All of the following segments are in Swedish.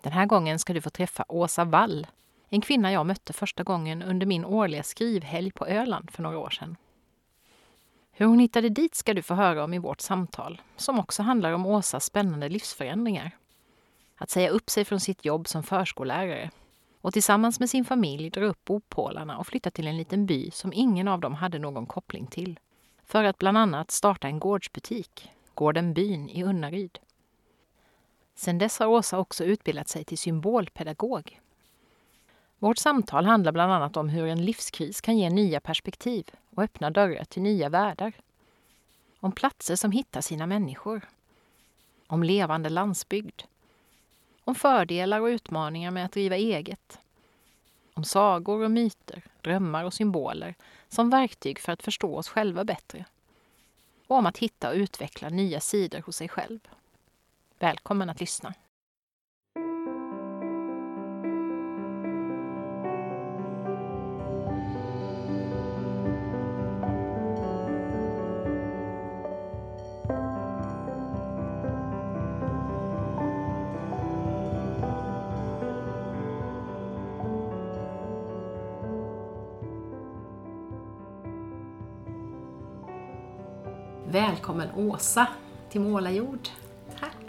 Den här gången ska du få träffa Åsa Wall, en kvinna jag mötte första gången under min årliga skrivhelg på Öland för några år sedan. Hur hon hittade dit ska du få höra om i vårt samtal, som också handlar om Åsas spännande livsförändringar. Att säga upp sig från sitt jobb som förskollärare och tillsammans med sin familj dra upp bopålarna och flytta till en liten by som ingen av dem hade någon koppling till. För att bland annat starta en gårdsbutik, Gården Byn i Unnaryd. Sedan dess har Åsa också utbildat sig till symbolpedagog. Vårt samtal handlar bland annat om hur en livskris kan ge nya perspektiv och öppna dörrar till nya världar. Om platser som hittar sina människor. Om levande landsbygd. Om fördelar och utmaningar med att driva eget. Om sagor och myter, drömmar och symboler som verktyg för att förstå oss själva bättre. Och om att hitta och utveckla nya sidor hos sig själv. Välkommen att lyssna. Välkommen Åsa till Målarjord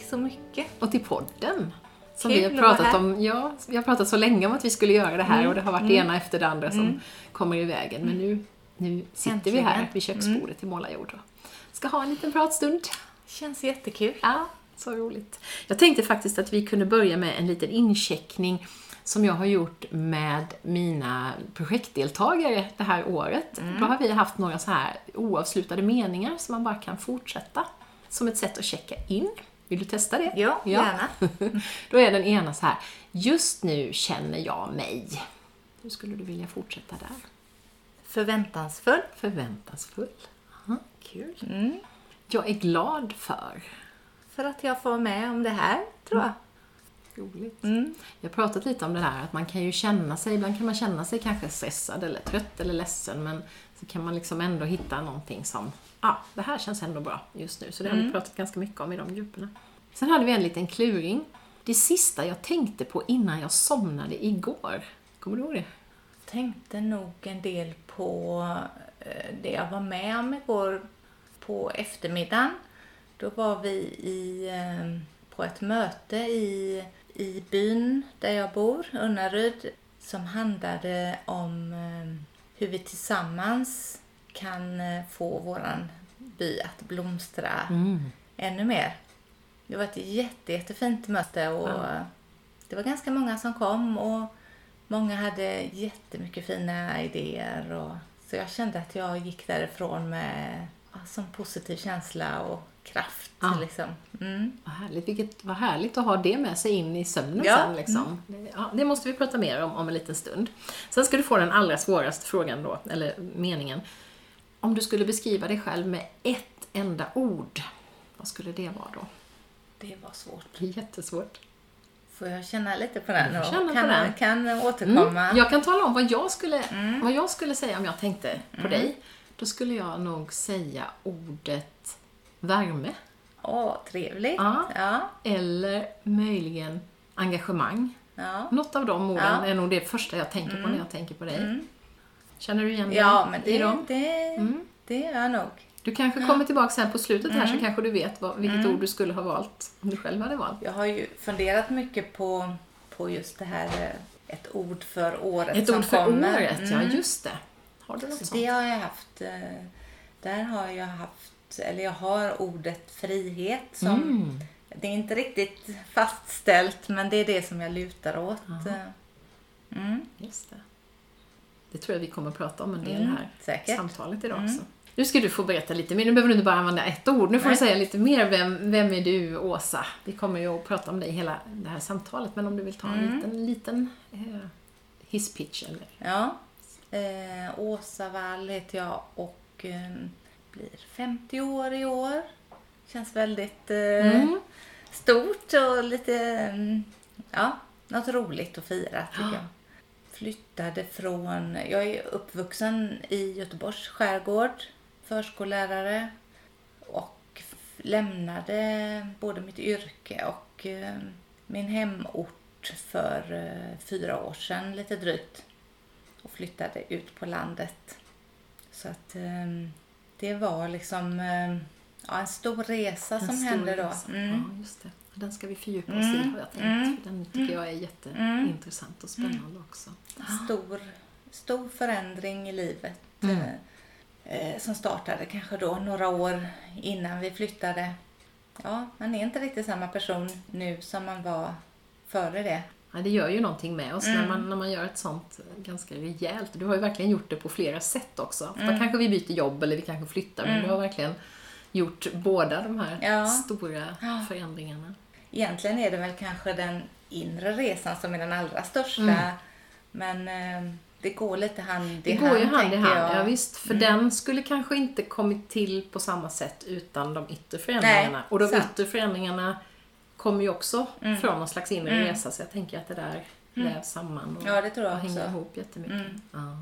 så mycket. och till podden. Som Kul vi har pratat om. Ja, vi har pratat så länge om att vi skulle göra det här Mm, och det har varit mm. det ena efter det andra som Mm. kommer i vägen. Men nu, nu sitter vi Äntligen. här vid köksbordet i Målarjord och ska ha en liten pratstund. Känns jättekul. Ja, så roligt. Jag tänkte faktiskt att vi kunde börja med en liten incheckning som jag har gjort med mina projektdeltagare det här året. Mm. Då har vi haft några så här oavslutade meningar som man bara kan fortsätta som ett sätt att checka in. Vill du testa det? Ja, gärna. Då är den ena så här. Just nu känner jag mig. Hur skulle du vilja fortsätta där? Förväntansfull. Förväntansfull. Aha, kul. Mm. Jag är glad för. För att jag får med om det här, tror jag. Roligt. Mm. Jag har pratat lite om det här att man kan ju känna sig, ibland kan man känna sig kanske stressad eller trött eller ledsen men så kan man liksom ändå hitta någonting som, ja, ah, det här känns ändå bra just nu. Så det har vi Mm. pratat ganska mycket om i de grupperna. Sen hade vi en liten kluring. Det sista jag tänkte på innan jag somnade igår. Kommer du ihåg det? Tänkte nog en del på eh, det jag var med om igår på eftermiddagen. Då var vi i, eh, på ett möte i, i byn där jag bor, Unnaryd, som handlade om eh, hur vi tillsammans kan eh, få våran by att blomstra Mm. ännu mer. Det var ett jätte, jättefint möte och Ja. det var ganska många som kom och många hade jättemycket fina idéer. Och, så jag kände att jag gick därifrån med ja, som positiv känsla och kraft. Ja. Liksom. Mm. Vad härligt, Vilket, vad härligt att ha det med sig in i sömnen Ja. sen. Liksom. Det, ja, det måste vi prata mer om om en liten stund. Sen ska du få den allra svåraste frågan då, eller meningen. Om du skulle beskriva dig själv med ett enda ord, vad skulle det vara då? Det var svårt. Jättesvårt. Får jag känna lite på den känna på kan, den. kan återkomma? Mm. Jag kan tala om vad jag skulle, Mm. vad jag skulle säga om jag tänkte på Mm. dig. Då skulle jag nog säga ordet värme. Åh, trevligt. Ja. Ja. Eller möjligen engagemang. Ja. Något av de orden Ja. är nog det första jag tänker på Mm. när jag tänker på dig. Känner du igen dig ja, men i det, dem? det, Mm. det gör jag nog. Du kanske kommer tillbaka sen på slutet här så Mm. kanske du vet vad, vilket Mm. ord du skulle ha valt om du själv hade valt. Jag har ju funderat mycket på, på just det här, eh, ett ord för året Ett som ord för kommer. året, ja Mm. just det. Har du något Så sånt? det har jag haft, eh, där har jag haft, eller jag har ordet frihet som, Mm. det är inte riktigt fastställt men det är det som jag lutar åt. Mm. Just det. Det tror jag vi kommer att prata om en del Mm, här säkert. samtalet idag Mm. också. Nu ska du få berätta lite mer. Nu behöver du inte bara använda ett ord. Nu får Nej. du säga lite mer. Vem, vem är du, Åsa? Vi kommer ju att prata om dig hela det här samtalet, men om du vill ta en Mm. liten, liten eh, hisspitch eller? Ja. Eh, Åsa Wall heter jag och eh, blir 50 år i år. Känns väldigt eh, Mm. stort och lite, mm, ja, något roligt att fira tycker Ja. jag. Flyttade från, jag är uppvuxen i Göteborgs skärgård, förskollärare och lämnade både mitt yrke och eh, min hemort för eh, fyra år sedan lite drygt och flyttade ut på landet. Så att eh, det var liksom ja, en stor resa En som stor hände då. Mm. Ja, just det. Den ska vi fördjupa oss i Mm. har jag tänkt. Mm. För den tycker jag är jätteintressant och spännande också. stor, stor förändring i livet. Mm. Eh, som startade kanske då några år innan vi flyttade. Ja, man är inte riktigt samma person nu som man var före det. Ja, det gör ju någonting med oss Mm. när, man, när man gör ett sånt ganska rejält. Du har ju verkligen gjort det på flera sätt också. Ofta Mm. kanske vi byter jobb eller vi kanske flyttar, men Mm. du har verkligen gjort båda de här Ja. stora Ja. förändringarna. Egentligen är det väl kanske den inre resan som är den allra största. Mm. Men eh, det går lite hand i Det hand, går ju hand i hand, jag. ja, visst. För Mm. den skulle kanske inte kommit till på samma sätt utan de yttre förändringarna. Nej, och de sant. yttre förändringarna kommer ju också Mm. från någon slags inre Mm. resa, så jag tänker att det där Mm. vävs samman och, Ja, det tror jag och hänger ihop jättemycket. Mm. Ja.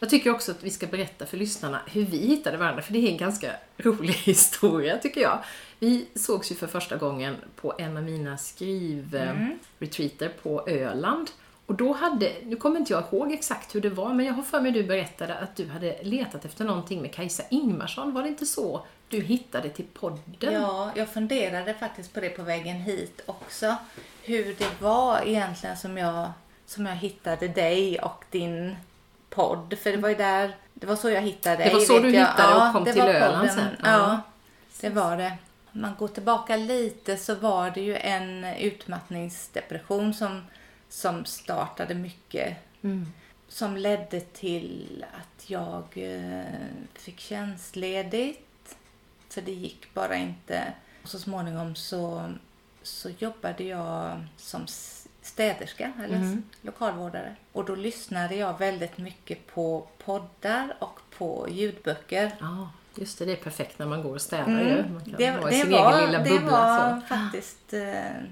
Jag tycker också att vi ska berätta för lyssnarna hur vi hittade varandra, för det är en ganska rolig historia tycker jag. Vi sågs ju för första gången på en av mina skrivretreater Mm. på Öland. Och då hade, nu kommer inte jag ihåg exakt hur det var, men jag har för mig du berättade att du hade letat efter någonting med Kajsa Ingmarsson. Var det inte så du hittade till podden? Ja, jag funderade faktiskt på det på vägen hit också. Hur det var egentligen som jag, som jag hittade dig och din podd. För det var ju där, det var så jag hittade dig. Det var så du jag. hittade och Ja, kom det till Öland sen. Ja. Ja. det var det. Om man går tillbaka lite så var det ju en utmattningsdepression som, som startade mycket Mm. som ledde till att jag eh, fick tjänstledigt. För det gick bara inte. Och så småningom så, så jobbade jag som städerska eller Mm. lokalvårdare. Och då lyssnade jag väldigt mycket på poddar och på ljudböcker. Ja, just det. Det är perfekt när man går och städar Mm. ju. Man kan Det, i det sin var, egen lilla det bubbla. var så. faktiskt... eh,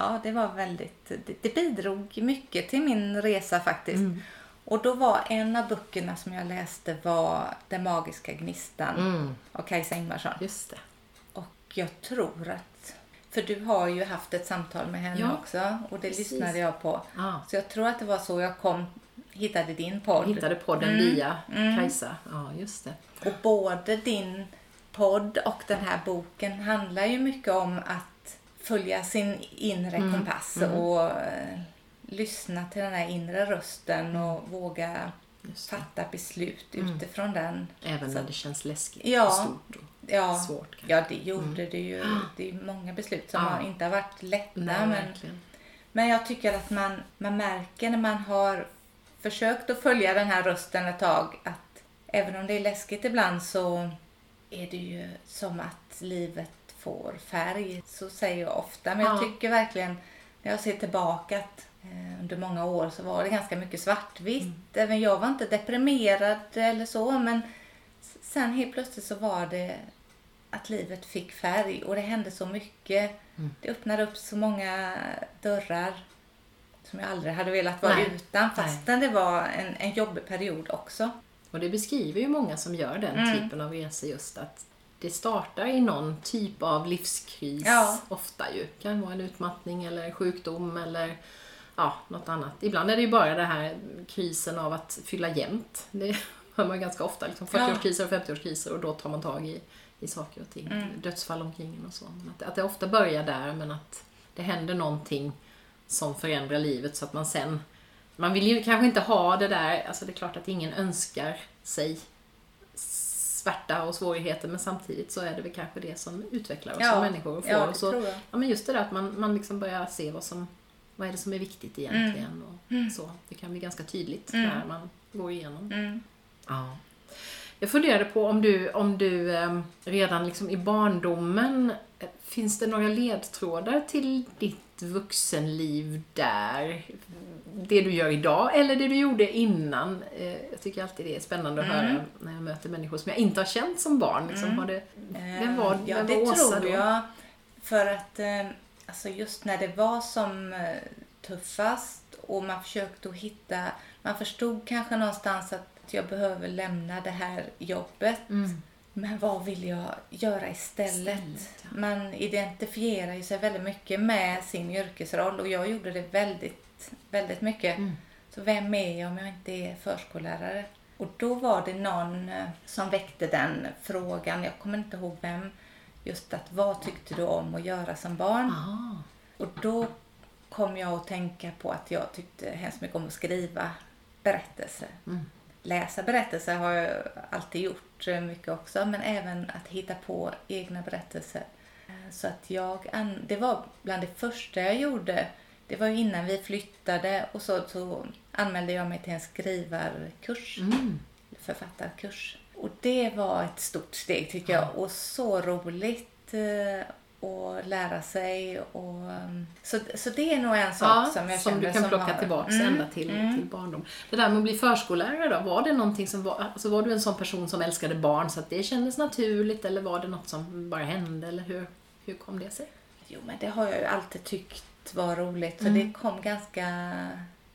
Ja, det var väldigt... Det, det bidrog mycket till min resa faktiskt. Mm. Och då var en av böckerna som jag läste var Den magiska gnistan Mm, av Kajsa Ingvarsson. just det. Och jag tror att... För du har ju haft ett samtal med henne Ja, också och det precis. lyssnade jag på. Ja. Så jag tror att det var så jag kom, hittade din podd. Hittade podden Mm, via mm. Kajsa. Ja, just det. Och både din podd och den här boken handlar ju mycket om att följa sin inre Mm, kompass mm. och eh, lyssna till den här inre rösten och våga fatta beslut Mm. utifrån den. Även Så- när det känns läskigt Ja. och stort Ja, svårt. kanske. ja det gjorde det ju. Det är många beslut som Ja. har inte har varit lätta. Nej, men, verkligen. men jag tycker att man, man märker när man har försökt att följa den här rösten ett tag att även om det är läskigt ibland så är det ju som att livet får färg. Så säger jag ofta. Men jag Ja. tycker verkligen när jag ser tillbaka att eh, under många år så var det ganska mycket svartvitt. Mm. Även jag var inte deprimerad eller så men sen helt plötsligt så var det att livet fick färg och det hände så mycket. Mm. Det öppnade upp så många dörrar som jag aldrig hade velat vara Nej. utan fastän det var en, en jobbig period också. Och det beskriver ju många som gör den Mm. typen av resor just att det startar i någon typ av livskris Ja. ofta ju. Det kan vara en utmattning eller sjukdom eller ja, något annat. Ibland är det ju bara den här krisen av att fylla jämnt. Det hör man ganska ofta. Liksom 40-årskriser och 50-årskriser och då tar man tag i, i saker och ting. Mm. Dödsfall omkring en och så. Att, att det ofta börjar där men att det händer någonting som förändrar livet så att man sen man vill ju kanske inte ha det där, alltså det är klart att ingen önskar sig svärta och svårigheter men samtidigt så är det väl kanske det som utvecklar oss som människor och får ja, oss det att. Ja, men just det där att man, man liksom börjar se vad som vad är det som är viktigt egentligen och så. Det kan bli ganska tydligt Mm. när man går igenom. Mm. Ja. Jag funderade på om du, om du eh, redan liksom i barndomen, eh, finns det några ledtrådar till ditt vuxenliv där? Det du gör idag eller det du gjorde innan? Eh, jag tycker alltid det är spännande att Mm. höra när jag möter människor som jag inte har känt som barn. Liksom. Mm. Har det, Eh, vem var, ja, vem det var Åsa tror då? jag. För att alltså just när det var som tuffast och man försökte att hitta, man förstod kanske någonstans att jag behöver lämna det här jobbet. Mm. Men vad vill jag göra istället? Istället, ja. Man identifierar ju sig väldigt mycket med sin yrkesroll och jag gjorde det väldigt, väldigt mycket. Mm. Så vem är jag om jag inte är förskollärare? Och då var det någon eh, som väckte den frågan. Jag kommer inte ihåg vem. Just att vad tyckte du om att göra som barn? Aha. Och då kom jag att tänka på att jag tyckte hemskt mycket om att skriva berättelser. Mm. Läsa berättelser har jag alltid gjort eh, mycket också, men även att hitta på egna berättelser. Eh, Så att jag, det var bland det första jag gjorde. Det var innan vi flyttade och så, så anmälde jag mig till en skrivarkurs, Mm. författarkurs. Och det var ett stort steg tycker jag och så roligt att lära sig. Och, um, så, så det är nog en sak Ja, som jag som känner du kan plocka har- tillbaks Mm, ända till, mm. till barndom. Det där med att bli förskollärare då, var det någonting som var, alltså var du en sån person som älskade barn så att det kändes naturligt eller var det något som bara hände eller hur, hur kom det sig? Jo, men det har jag ju alltid tyckt var roligt. Så Mm. det kom ganska,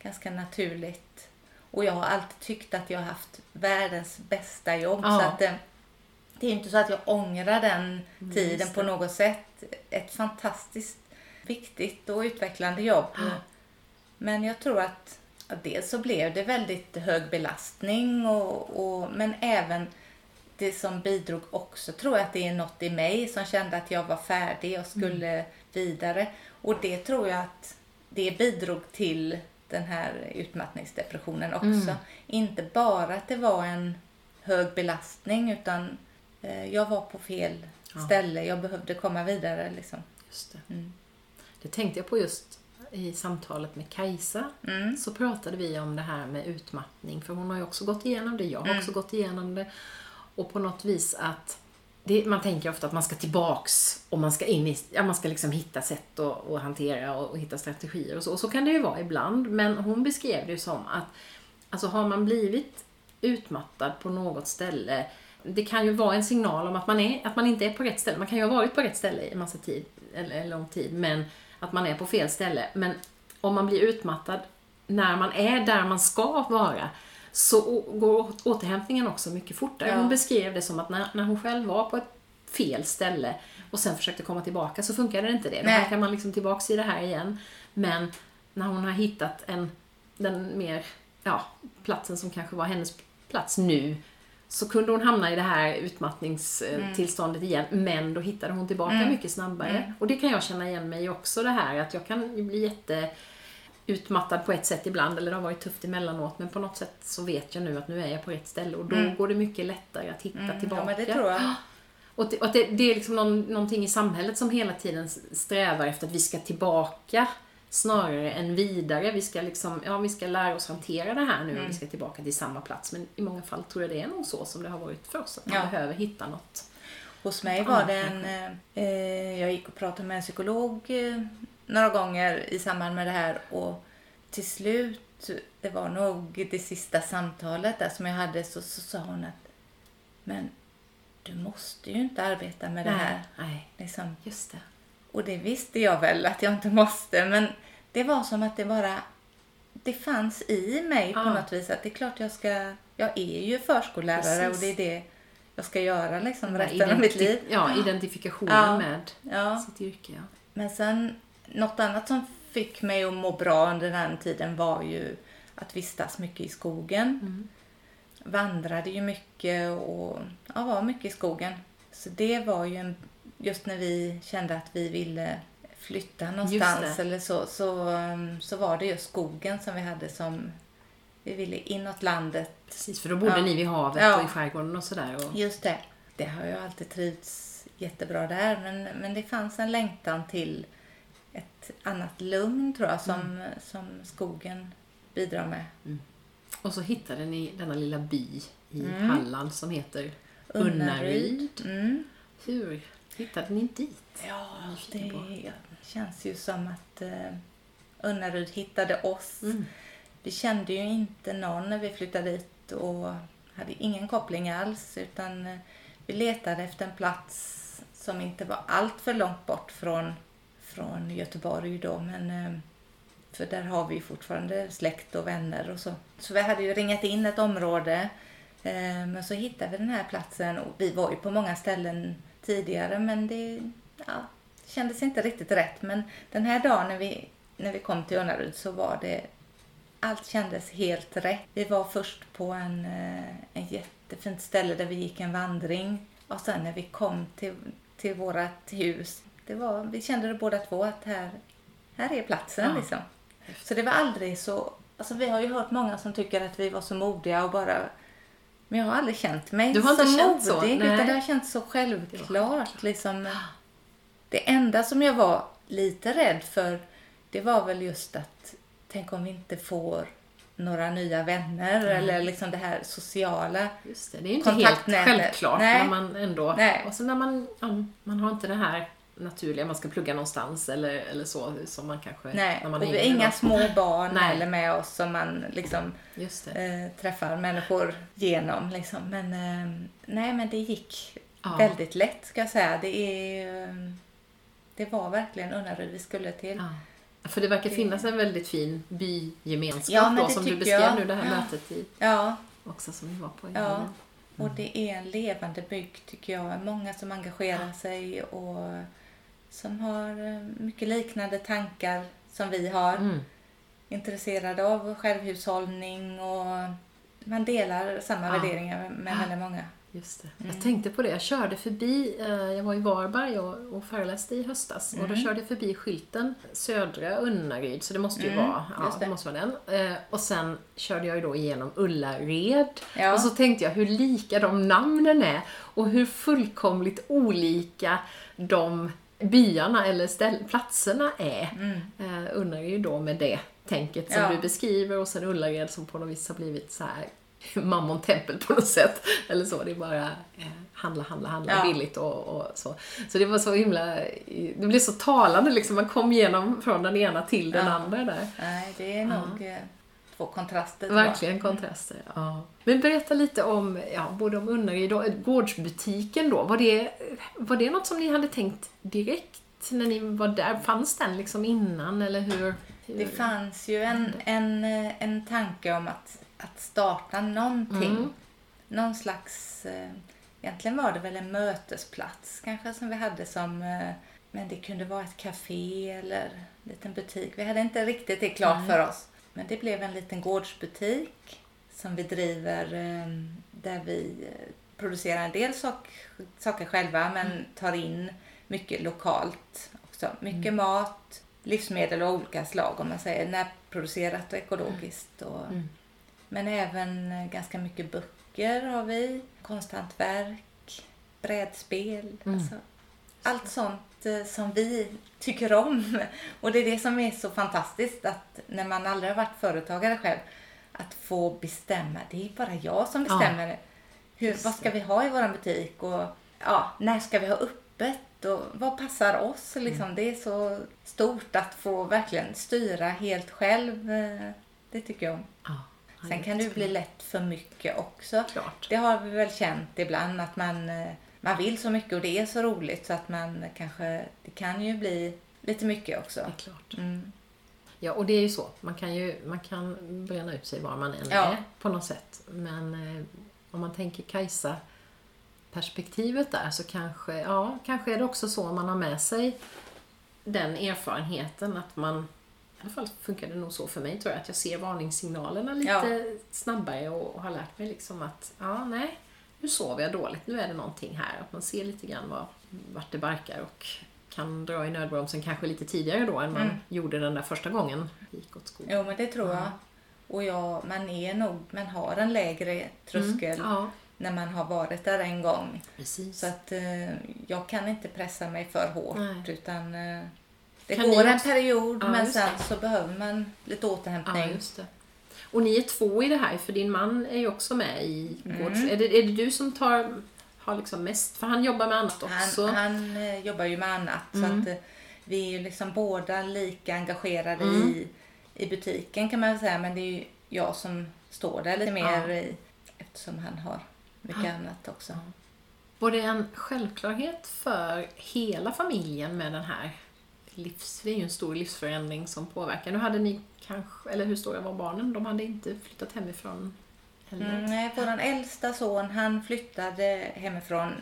ganska naturligt. Och jag har alltid tyckt att jag har haft världens bästa jobb. Ja. Så att, eh, det är inte så att jag ångrar den Mm, tiden på något sätt. Ett fantastiskt viktigt och utvecklande jobb. Ja. Men jag tror att ja, dels så blev det väldigt hög belastning och, och, men även det som bidrog också tror jag att det är något i mig som kände att jag var färdig och skulle vidare. Och det tror jag att det bidrog till den här utmattningsdepressionen också. Mm. Inte bara att det var en hög belastning utan jag var på fel Ja. ställe. Jag behövde komma vidare liksom. Just det. Mm. det tänkte jag på just i samtalet med Kajsa. Mm. Så pratade vi om det här med utmattning, för hon har ju också gått igenom det, jag har Mm. också gått igenom det. Och på något vis att det, man tänker ofta att man ska tillbaks och man ska in i, ja, man ska liksom hitta sätt att, att hantera och, och hitta strategier och så. Och så kan det ju vara ibland. Men hon beskrev det ju som att alltså har man blivit utmattad på något ställe det kan ju vara en signal om att man, är, att man inte är på rätt ställe. Man kan ju ha varit på rätt ställe i en massa tid, eller en lång tid, men att man är på fel ställe. Men om man blir utmattad när man är där man ska vara så går återhämtningen också mycket fortare. Ja. Hon beskrev det som att när, när hon själv var på ett fel ställe och sen försökte komma tillbaka så funkade det inte det. Då kan man liksom tillbaka i det här igen. Men när hon har hittat en, den mer, ja, platsen som kanske var hennes plats nu så kunde hon hamna i det här utmattningstillståndet igen, men då hittade hon tillbaka Mm. mycket snabbare. Mm. Och det kan jag känna igen mig i också det här, att jag kan bli jätte utmattad på ett sätt ibland, eller det har varit tufft emellanåt, men på något sätt så vet jag nu att nu är jag på rätt ställe och då Mm. går det mycket lättare att hitta Mm, tillbaka. Ja. Och, det, och det, det är liksom någon, någonting i samhället som hela tiden strävar efter att vi ska tillbaka snarare än vidare. Vi ska, liksom, ja, vi ska lära oss hantera det här nu och Mm. vi ska tillbaka till samma plats. Men i många fall tror jag det är nog så som det har varit för oss. Att man Ja. behöver hitta något. Hos mig var det en... Eh, jag gick och pratade med en psykolog eh, några gånger i samband med det här och till slut, det var nog det sista samtalet där som jag hade, så, så sa hon att men du måste ju inte arbeta med det här. Nej, Liksom. just det. Och det visste jag väl att jag inte måste, men det var som att det bara det fanns i mig på Ja. något vis att det är klart jag ska, jag är ju förskollärare Precis. och det är det jag ska göra liksom resten av mitt liv. Ja, identifikationen Ja. med Ja. sitt yrke. Men sen, något annat som fick mig att må bra under den tiden var ju att vistas mycket i skogen. Mm. Vandrade ju mycket och ja, var mycket i skogen. Så det var ju en, just när vi kände att vi ville flytta någonstans eller så, så, um, så var det just skogen som vi hade som vi ville inåt landet. Precis, för då bodde Ja. ni vid havet Ja. och i skärgården och sådär. Och... Just det. Det har jag alltid trivts jättebra där men, men det fanns en längtan till ett annat lugn tror jag som, som skogen bidrar med. Och så hittade ni denna lilla by i Halland som heter Unnaryd. Mm. Hur hittade ni dit? Ja, det känns ju som att eh, Unnaryd hittade oss. Mm. Vi kände ju inte någon när vi flyttade dit och hade ingen koppling alls utan eh, vi letade efter en plats som inte var allt för långt bort från, från Göteborg då men eh, för där har vi fortfarande släkt och vänner och så. Så vi hade ju ringat in ett område eh, men så hittade vi den här platsen och vi var ju på många ställen tidigare men det ja, kändes inte riktigt rätt. Men den här dagen när vi, när vi kom till Unnaryd så var det allt kändes helt rätt. Vi var först på en, eh, en jättefint ställe där vi gick en vandring och sen när vi kom till, till vårt hus, det var, vi kände det båda två att här, här är platsen Ja. liksom. Så det var aldrig så, alltså vi har ju hört många som tycker att vi var så modiga och bara men jag har aldrig känt mig Du har inte så känt så? modig Nej. utan det har känts så självklart. Liksom. Det enda som jag var lite rädd för det var väl just att tänk om vi inte får några nya vänner eller liksom det här sociala. Just det, det är ju inte helt självklart Nej. när man ändå... Nej. Och så när man, ja, man har inte det här naturliga, man ska plugga någonstans eller, eller så som man kanske... Nej, när man och är vi yngre inga då. små barn Nej. heller med oss som man liksom eh, träffar människor genom. Liksom. Men eh, nej, men det gick Ja. väldigt lätt ska jag säga. Det, är, det var verkligen Unnaryd vi skulle till. Ja. För det verkar finnas en väldigt fin bygemenskap Ja, då, som du beskrev jag. nu, det här Ja. mötet i, Ja, också som vi var på Ja. helgen. och det är en levande bygd tycker jag. Många som engagerar sig och som har eh, mycket liknande tankar som vi har. Mm. Intresserade av självhushållning och man delar samma Ja. värderingar med väldigt många. Just det. Mm. Jag tänkte på det, jag körde förbi, eh, jag var i Varberg och, och föreläste i höstas och då Mm. körde jag förbi skylten Södra Unnaryd, så det måste ju Mm, vara, ja, det. måste vara den. Eh, och sen körde jag ju då igenom Ullared Ja. och så tänkte jag hur lika de namnen är och hur fullkomligt olika de byarna eller ställ, platserna är. Mm. Eh, Unnaryd då med det tänket som Ja. du beskriver och sen Ullared som på något vis har blivit så här mammontempel på något sätt. Eller så, det är bara eh, handla, handla, handla Ja. billigt och, och så. Så det var så himla, det blev så talande liksom, man kom igenom från den ena till den Ja. andra där. Nej, det är nog eh, två kontraster. Verkligen kontraster. Ja. Men berätta lite om, ja, både om Unnaryd och gårdsbutiken då. Var det, var det något som ni hade tänkt direkt när ni var där? Fanns den liksom innan eller hur? hur? Det fanns ju en, en, en tanke om att, att starta någonting. Mm. Någon slags... eh, Egentligen var det väl en mötesplats kanske som vi hade som... eh, Men det kunde vara ett café eller en liten butik. Vi hade inte riktigt det klart Nej. för oss. Men det blev en liten gårdsbutik som vi driver eh, där vi eh, producerar en del sak, saker själva men tar in mycket lokalt också. Mycket mat, livsmedel av olika slag om man säger närproducerat och ekologiskt. Och, Mm. Men även eh, ganska mycket böcker har vi, konsthantverk, brädspel. Mm. Alltså, allt sånt som vi tycker om. Och det är det som är så fantastiskt att när man aldrig har varit företagare själv att få bestämma. Det är bara jag som Ja. bestämmer. Hur, Just vad ska vi ha i vår butik och ja, när ska vi ha öppet och vad passar oss? Liksom, Mm. Det är så stort att få verkligen styra helt själv. eh, Det tycker jag om. Ja, ja, Sen kan det bli lätt för mycket också. Klart. Det har vi väl känt ibland att man, eh, man vill så mycket och det är så roligt så att man kanske, det kan ju bli lite mycket också. Det är klart. Mm. Ja, och det är ju så. Man kan ju man kan bränna ut sig var man än Ja. är på något sätt. Men eh, om man tänker Kajsa perspektivet där så kanske, ja, kanske är det också så man har med sig den erfarenheten att man, i alla fall funkar det nog så för mig tror jag, att jag ser varningssignalerna lite Ja. snabbare och, och har lärt mig liksom att, ja, nej, nu sover jag dåligt, nu är det någonting här. Att man ser lite grann var, vart det barkar och kan dra i nödbromsen kanske lite tidigare då än man Mm. gjorde den där första gången gick åt skogen. Jo men det tror jag. Och ja, man är nog, man har en lägre tröskel Mm, ja, när man har varit där en gång. precis. Så att eh, jag kan inte pressa mig för hårt Nej. utan eh, det Kan går en period Ja, men sen så behöver man lite Ja, återhämtning. Och ni är två i det här, för din man är ju också med i Mm. gårds... Är, det, är det du som tar, har liksom mest, för han jobbar med annat också? Han, han eh, jobbar ju med annat så Mm. att eh, vi är ju liksom båda lika engagerade Mm. i, i butiken kan man väl säga. Men det är ju jag som står där lite mer i, eftersom han har mycket annat också. Var det en självklarhet för hela familjen med den här livs... Det är ju en stor livsförändring som påverkar. Nu hade ni kanske, eller hur stora var barnen? De hade inte flyttat hemifrån heller. Mm, nej, vår äldsta son han flyttade hemifrån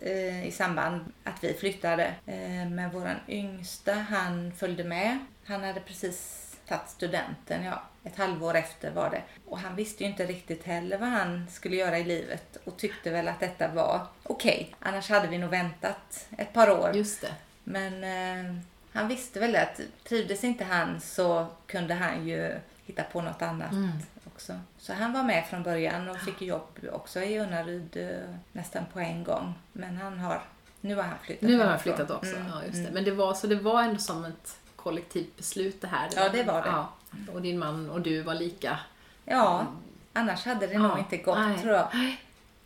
eh, i samband att vi flyttade. Eh, men vår yngsta han följde med. Han hade precis tagit studenten, ja, ett halvår efter var det. Och han visste ju inte riktigt heller vad han skulle göra i livet och tyckte väl att detta var okej. Annars hade vi nog väntat ett par år. Just det. Men eh, han visste väl att trivdes inte han så kunde han ju hitta på något annat Mm. också. Så han var med från början och fick jobb också i Unnaryd eh, nästan på en gång. Men han har, nu har han flyttat Nu har han flyttat också. Mm, Ja, just det. mm. Men det var, så det var ändå som ett kollektivt beslut det här? Ja, det var det. Ja. Och din man och du var lika? Ja, annars hade det nog Ja, inte gått nej. tror jag.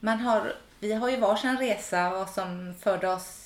Man har, vi har ju varsin resa vad som förde oss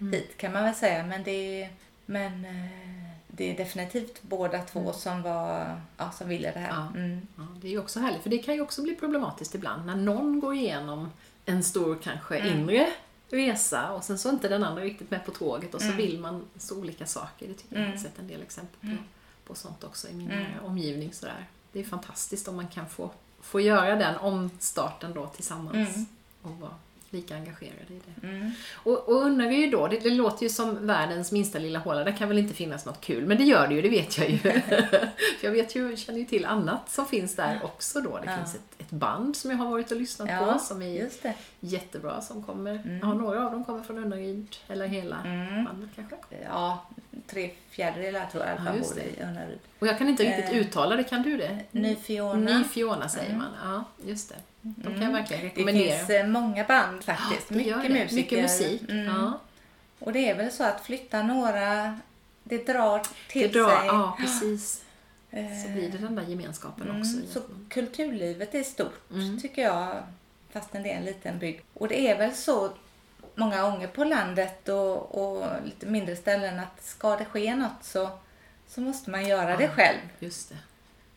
Mm. hit kan man väl säga. Men det, men, eh, det är definitivt båda två som, var, ja, som ville det här. Mm. Ja. Mm. Ja, det är ju också härligt, för det kan ju också bli problematiskt ibland när någon går igenom en stor kanske Mm. inre resa och sen så är inte den andra riktigt med på tåget och så Mm. vill man så olika saker. Det tycker jag jag har Mm. sett en del exempel på, Mm. på sånt också i min Mm. nära omgivning. Sådär. Det är fantastiskt om man kan få, få göra den omstarten då tillsammans Mm. och vara lika engagerade i det. Mm. Och, och Unnaryd då, det, det låter ju som världens minsta lilla håla. Där kan väl inte finnas något kul, men det gör det ju, det vet jag ju. För jag vet ju, känner ju till annat som finns där också då. Det Ja. finns ett, ett band som jag har varit och lyssnat Ja, på som är jättebra som kommer. Mm. Ja, några av dem kommer från Unnaryd, eller hela Mm. bandet kanske. Ja, tre fjärdedelar tror jag i alla fall bor i Unnaryd. Och jag kan inte riktigt Eh, uttala det, kan du det? Ny Fiona. Ny Fiona säger Mm. man, ja just det. De kan Mm. jag verkligen Det rekommendera. finns eh, många band faktiskt. Ja, det mycket det. musiker. Mycket musik. Mm. Ja. Och det är väl så att flytta några, det drar Det till drar, sig. ja precis. Eh, Så blir det den där gemenskapen mm, också. Så kulturlivet är stort Mm. tycker jag, fastän det är en liten bygd. Och det är väl så många gånger på landet och, och lite mindre ställen att ska det ske något så, så måste man göra det Ja. själv. Just det.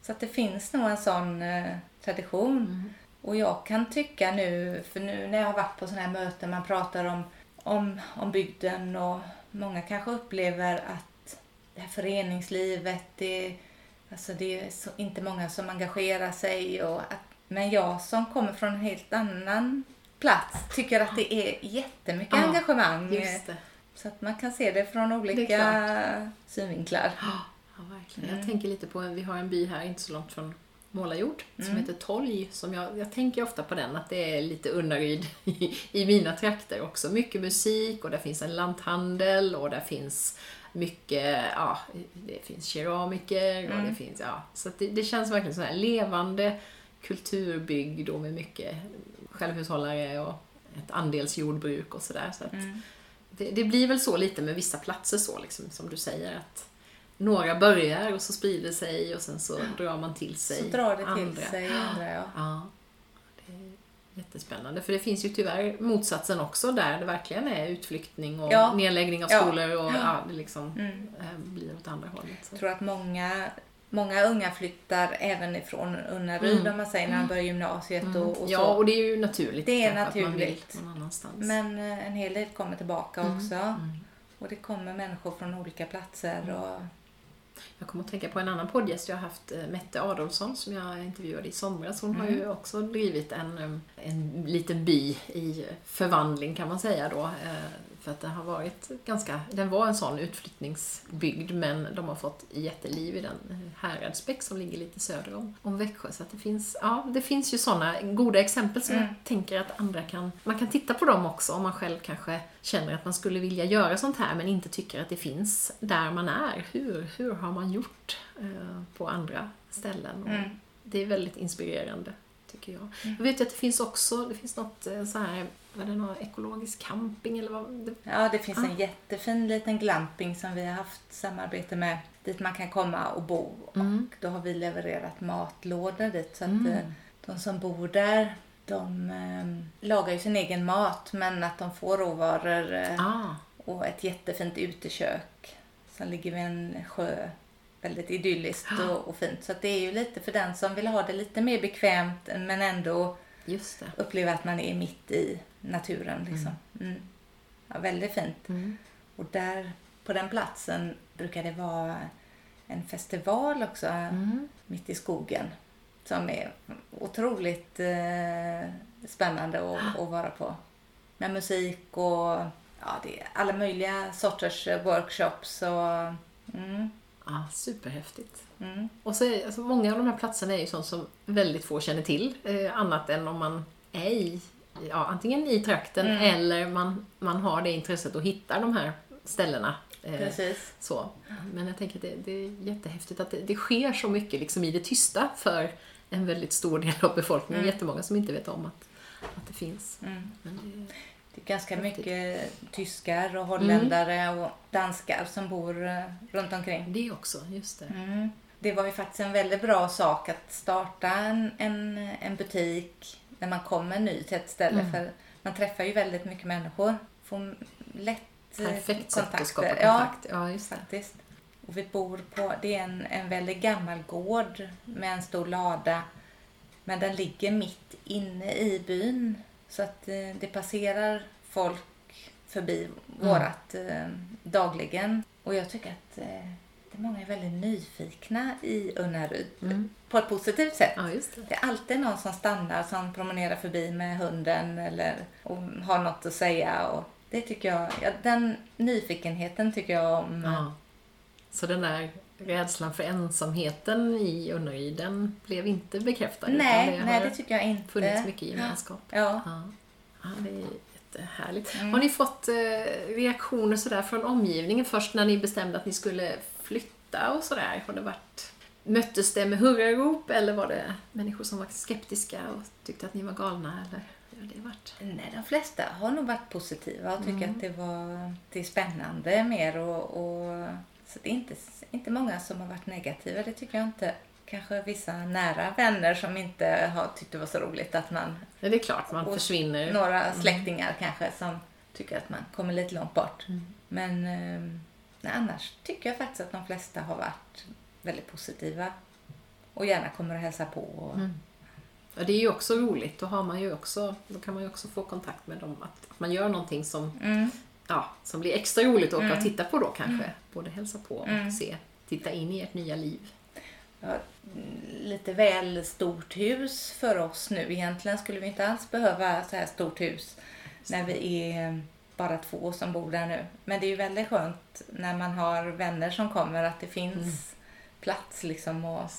Så att det finns nog en sån eh, tradition. Mm. Och jag kan tycka nu, för nu när jag har varit på sådana här möten, man pratar om, om, om bygden och många kanske upplever att det här föreningslivet, det, alltså det är så, inte många som engagerar sig. Och att, men jag som kommer från en helt annan plats tycker att det är jättemycket Ja, engagemang. Det. Så att man kan se det från Det olika är synvinklar. Ja, verkligen. Mm. Jag tänker lite på, vi har en by här inte så långt från Målarjord som Mm. heter Tolj. Som jag, jag tänker ofta på den, att det är lite Unnaryd i, i mina trakter också. Mycket musik och där finns en lanthandel och där finns mycket, ja, det finns keramiker och Mm. det finns, ja. Så det, det känns verkligen så här levande kulturbygd och med mycket självhushållare och ett andelsjordbruk och sådär. Så Mm. det, det blir väl så lite med vissa platser så, liksom, som du säger. att Några börjar och så sprider sig och sen så drar man till sig Så drar det till andra. sig andra, ja. Ja, det är jättespännande. För det finns ju tyvärr motsatsen också där det verkligen är utflyttning och Ja. nedläggning av Ja. skolor och ja, det liksom Mm. eh, blir åt andra hållet. Så. Jag tror att många, många unga flyttar även ifrån Unnaryd Mm. om man säger när de börjar gymnasiet Mm. och, och ja, så. och det är ju naturligt. Det är naturligt. Men eh, en hel del kommer tillbaka Mm. också. Mm. Och det kommer människor från olika platser. Och, Jag kommer att tänka på en annan poddgäst jag har haft, eh, Mette Adolfsson, som jag intervjuade i somras. Hon har Mm. ju också drivit en, eh, en liten by i förvandling kan man säga då. För att det har varit ganska, den var en sån utflyttningsbygd men de har fått jätteliv i den Häradsbäck som ligger lite söder om, om Växjö. Så att det finns, ja, det finns ju såna goda exempel som Mm. jag tänker att andra kan, man kan titta på dem också om man själv kanske känner att man skulle vilja göra sånt här men inte tycker att det finns där man är. Hur, hur har man gjort eh, på andra ställen? Mm. Det är väldigt inspirerande. tycker jag. Jag vet ju att det finns också, det finns något eh, så här, vad är det, någon ekologisk camping eller vad? Ja, det finns Ah. en jättefin liten glamping som vi har haft samarbete med dit man kan komma och bo. Mm. Och då har vi levererat matlådor dit så att Mm. eh, de som bor där de eh, lagar ju sin egen mat men att de får råvaror eh, ah, och ett jättefint utekök som ligger vid en sjö. Väldigt idylliskt och, och fint. Så att det är ju lite för den som vill ha det lite mer bekvämt men ändå uppleva att man är mitt i naturen. Liksom. Mm. Ja, väldigt fint. Mm. Och där på den platsen brukar det vara en festival också Mm. mitt i skogen som är otroligt eh, spännande att, att vara på. Med musik och ja, det är alla möjliga sorters workshops och mm, Ah, superhäftigt. mm, Och så är, alltså, många av de här platserna är ju sånt som väldigt få känner till. Eh, annat än om man är i, ja, antingen i trakten Mm. eller man, man har det intresset och hittar de här ställena. Eh, precis. så. Men jag tänker att det, det är jättehäftigt att det, det sker så mycket liksom i det tysta för en väldigt stor del av befolkningen. Mm. Jättemånga som inte vet om att, att det finns. Mm. Men det, Det är ganska Häftigt. mycket tyskar och holländare och danskar som bor eh, runt omkring. det också, just det. Mm. Det var ju faktiskt en väldigt bra sak att starta en, en, en butik när man kommer ny till ett ställe. Mm. För man träffar ju väldigt mycket människor. Får lätt eh, Perfekt sätt att skapa Ja, kontakt. Ja, det. faktiskt. Och vi bor på, det är en, en väldigt gammal gård med en stor lada. Men den ligger mitt inne i byn. Så att eh, det passerar folk förbi vårat eh, dagligen. Och jag tycker att eh, det är många är väldigt nyfikna i Unnaryd. Mm. På ett positivt sätt. Ja, det. Det är alltid någon som stannar, som promenerar förbi med hunden eller och har något att säga. Och det tycker jag, ja, den nyfikenheten tycker jag om. Ja. Så den där rädslan för ensamheten i Unnaryd, den blev inte bekräftad? nej, utan nej, har det tycker jag inte. funnits mycket gemenskap? Ja. Ja. ja, det är jättehärligt. Mm. Har ni fått eh, reaktioner sådär från omgivningen först när ni bestämde att ni skulle flytta och sådär? Har det varit, möttes det med hurrarop eller var det människor som var skeptiska och tyckte att ni var galna? Eller hur har det varit? Nej, de flesta har nog varit positiva och tycker Mm. att det, var, det är spännande mer. Och, och, så det är inte, inte många som har varit negativa, det tycker jag inte. Kanske vissa nära vänner som inte har tyckt det var så roligt att man... Ja, det är klart, man försvinner. Några släktingar kanske som tycker att man kommer lite långt bort. Mm. Men eh, nej, annars tycker jag faktiskt att de flesta har varit väldigt positiva. Och gärna kommer att hälsa på. Och, Mm. Ja, det är ju också roligt. Då, har man ju också, då kan man ju också få kontakt med dem. Att, att man gör någonting som, Mm, ja, som blir extra roligt att åka Mm. och titta på då kanske. Både hälsa på och Mm. se, titta in i ert nya liv. ja, mm, lite väl stort hus för oss nu. Egentligen skulle vi inte alls behöva så här stort hus när vi är bara två som bor där nu. Men det är ju väldigt skönt när man har vänner som kommer att det finns Mm. plats liksom. Och,